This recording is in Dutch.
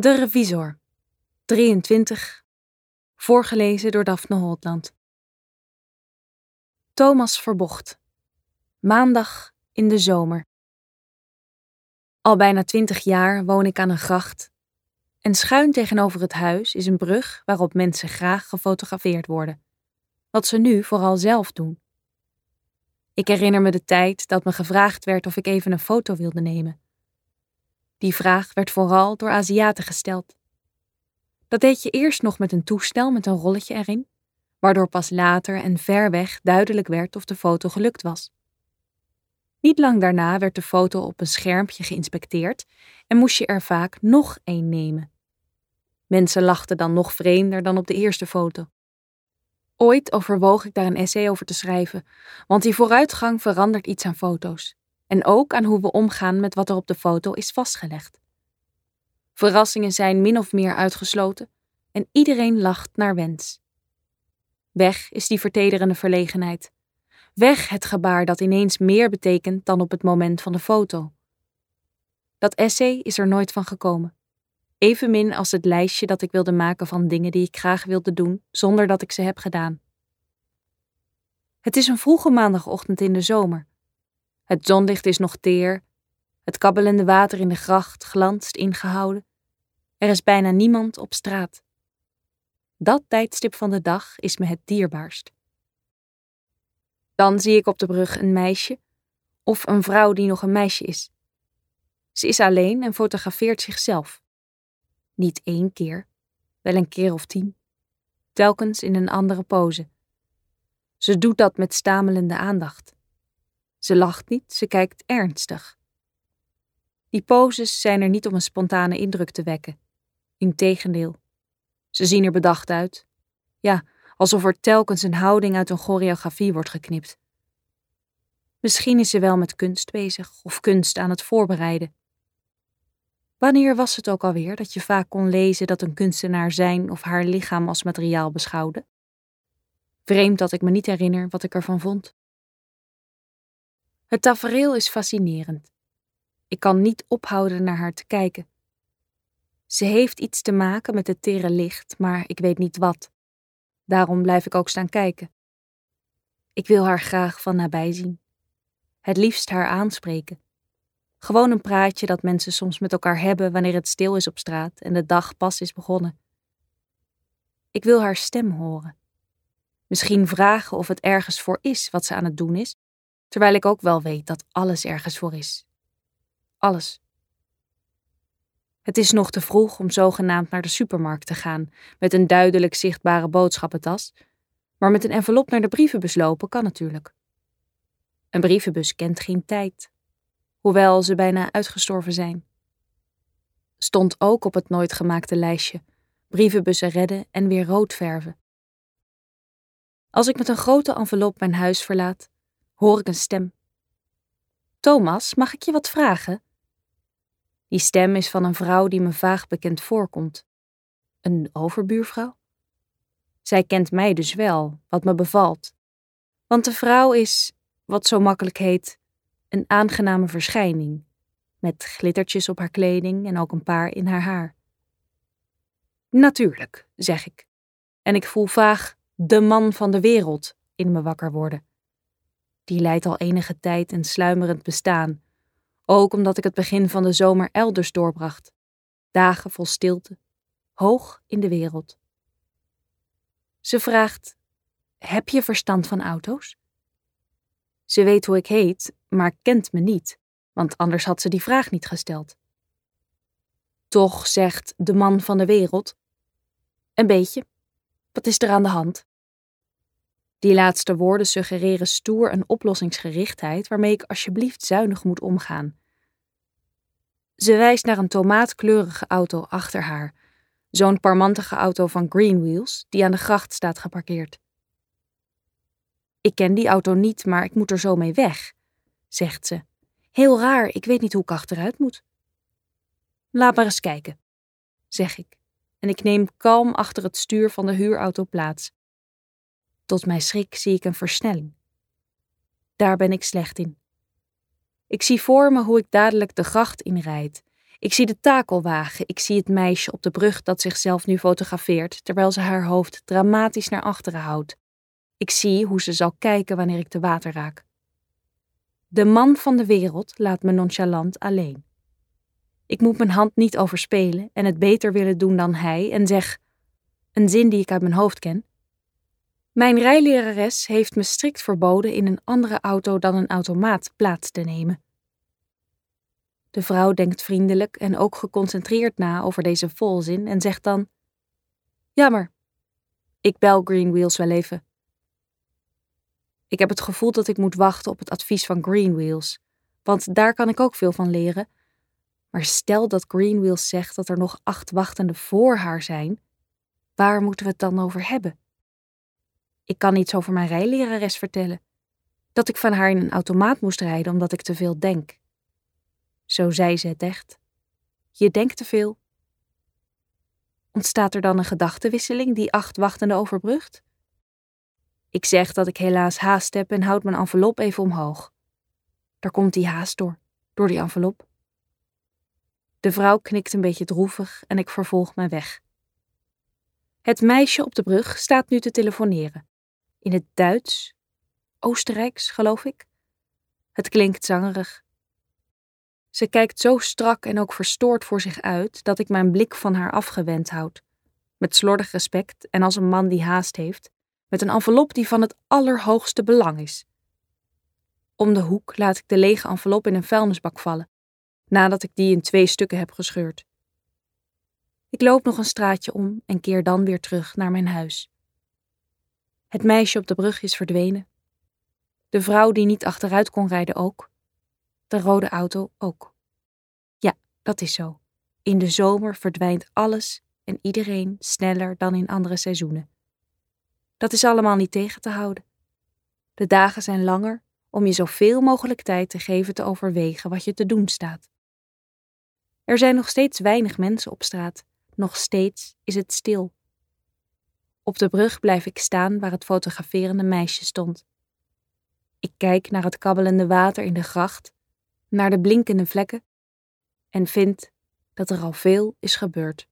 De Revisor. 23. Voorgelezen door Daphne Holtland. Thomas Verbocht. Maandag in de zomer. Al bijna twintig jaar woon ik aan een gracht. En schuin tegenover het huis is een brug waarop mensen graag gefotografeerd worden. Wat ze nu vooral zelf doen. Ik herinner me de tijd dat me gevraagd werd of ik even een foto wilde nemen. Die vraag werd vooral door Aziaten gesteld. Dat deed je eerst nog met een toestel met een rolletje erin, waardoor pas later en ver weg duidelijk werd of de foto gelukt was. Niet lang daarna werd de foto op een schermpje geïnspecteerd en moest je er vaak nog één nemen. Mensen lachten dan nog vreemder dan op de eerste foto. Ooit overwoog ik daar een essay over te schrijven, want die vooruitgang verandert iets aan foto's en ook aan hoe we omgaan met wat er op de foto is vastgelegd. Verrassingen zijn min of meer uitgesloten en iedereen lacht naar wens. Weg is die vertederende verlegenheid. Weg het gebaar dat ineens meer betekent dan op het moment van de foto. Dat essay is er nooit van gekomen. Evenmin als het lijstje dat ik wilde maken van dingen die ik graag wilde doen zonder dat ik ze heb gedaan. Het is een vroege maandagochtend in de zomer. Het zonlicht is nog teer, het kabbelende water in de gracht glanst ingehouden. Er is bijna niemand op straat. Dat tijdstip van de dag is me het dierbaarst. Dan zie ik op de brug een meisje, of een vrouw die nog een meisje is. Ze is alleen en fotografeert zichzelf. Niet één keer, wel een keer of tien, telkens in een andere pose. Ze doet dat met stamelende aandacht. Ze lacht niet, ze kijkt ernstig. Die poses zijn er niet om een spontane indruk te wekken. Integendeel. Ze zien er bedacht uit. Ja, alsof er telkens een houding uit een choreografie wordt geknipt. Misschien is ze wel met kunst bezig of kunst aan het voorbereiden. Wanneer was het ook alweer dat je vaak kon lezen dat een kunstenaar zijn of haar lichaam als materiaal beschouwde? Vreemd dat ik me niet herinner wat ik ervan vond. Het tafereel is fascinerend. Ik kan niet ophouden naar haar te kijken. Ze heeft iets te maken met het tere licht, maar ik weet niet wat. Daarom blijf ik ook staan kijken. Ik wil haar graag van nabij zien. Het liefst haar aanspreken. Gewoon een praatje dat mensen soms met elkaar hebben wanneer het stil is op straat en de dag pas is begonnen. Ik wil haar stem horen. Misschien vragen of het ergens voor is wat ze aan het doen is, terwijl ik ook wel weet dat alles ergens voor is. Alles. Het is nog te vroeg om zogenaamd naar de supermarkt te gaan met een duidelijk zichtbare boodschappentas, maar met een envelop naar de brievenbus lopen kan natuurlijk. Een brievenbus kent geen tijd, hoewel ze bijna uitgestorven zijn. Stond ook op het nooit gemaakte lijstje: brievenbussen redden en weer rood verven. Als ik met een grote envelop mijn huis verlaat, hoor ik een stem. Thomas, mag ik je wat vragen? Die stem is van een vrouw die me vaag bekend voorkomt. Een overbuurvrouw? Zij kent mij dus wel, wat me bevalt. Want de vrouw is, wat zo makkelijk heet, een aangename verschijning, met glittertjes op haar kleding en ook een paar in haar haar. Natuurlijk, zeg ik. En ik voel vaag de man van de wereld in me wakker worden. Die leidt al enige tijd een sluimerend bestaan, ook omdat ik het begin van de zomer elders doorbracht. Dagen vol stilte, hoog in de wereld. Ze vraagt: Heb je verstand van auto's? Ze weet hoe ik heet, maar kent me niet, want anders had ze die vraag niet gesteld. Toch zegt de man van de wereld: Een beetje. Wat is er aan de hand? Die laatste woorden suggereren stoer een oplossingsgerichtheid waarmee ik alsjeblieft zuinig moet omgaan. Ze wijst naar een tomaatkleurige auto achter haar, zo'n parmantige auto van Greenwheels die aan de gracht staat geparkeerd. Ik ken die auto niet, maar ik moet er zo mee weg, zegt ze. Heel raar, ik weet niet hoe ik achteruit moet. Laat maar eens kijken, zeg ik, en ik neem kalm achter het stuur van de huurauto plaats. Tot mijn schrik zie ik een versnelling. Daar ben ik slecht in. Ik zie voor me hoe ik dadelijk de gracht inrijd, Ik zie de takelwagen, ik zie het meisje op de brug dat zichzelf nu fotografeert terwijl ze haar hoofd dramatisch naar achteren houdt. Ik zie hoe ze zal kijken wanneer ik te water raak. De man van de wereld laat me nonchalant alleen. Ik moet mijn hand niet overspelen en het beter willen doen dan hij en zeg, een zin die ik uit mijn hoofd ken. Mijn rijlerares heeft me strikt verboden in een andere auto dan een automaat plaats te nemen. De vrouw denkt vriendelijk en ook geconcentreerd na over deze volzin en zegt dan: Jammer, ik bel Greenwheels wel even. Ik heb het gevoel dat ik moet wachten op het advies van Greenwheels, want daar kan ik ook veel van leren. Maar stel dat Greenwheels zegt dat er nog acht wachtenden voor haar zijn, waar moeten we het dan over hebben? Ik kan iets over mijn rijlerares vertellen. Dat ik van haar in een automaat moest rijden omdat ik te veel denk. Zo zei ze het echt. Je denkt te veel. Ontstaat er dan een gedachtenwisseling die acht wachtenden overbrugt? Ik zeg dat ik helaas haast heb en houd mijn envelop even omhoog. Daar komt die haast door, door die envelop. De vrouw knikt een beetje droevig en ik vervolg mijn weg. Het meisje op de brug staat nu te telefoneren. In het Duits, Oostenrijks, geloof ik. Het klinkt zangerig. Ze kijkt zo strak en ook verstoord voor zich uit dat ik mijn blik van haar afgewend houd. Met slordig respect en als een man die haast heeft, met een envelop die van het allerhoogste belang is. Om de hoek laat ik de lege envelop in een vuilnisbak vallen, nadat ik die in twee stukken heb gescheurd. Ik loop nog een straatje om en keer dan weer terug naar mijn huis. Het meisje op de brug is verdwenen. De vrouw die niet achteruit kon rijden ook. De rode auto ook. Ja, dat is zo. In de zomer verdwijnt alles en iedereen sneller dan in andere seizoenen. Dat is allemaal niet tegen te houden. De dagen zijn langer om je zoveel mogelijk tijd te geven te overwegen wat je te doen staat. Er zijn nog steeds weinig mensen op straat, nog steeds is het stil. Op de brug blijf ik staan waar het fotograferende meisje stond. Ik kijk naar het kabbelende water in de gracht, naar de blinkende vlekken en vind dat er al veel is gebeurd.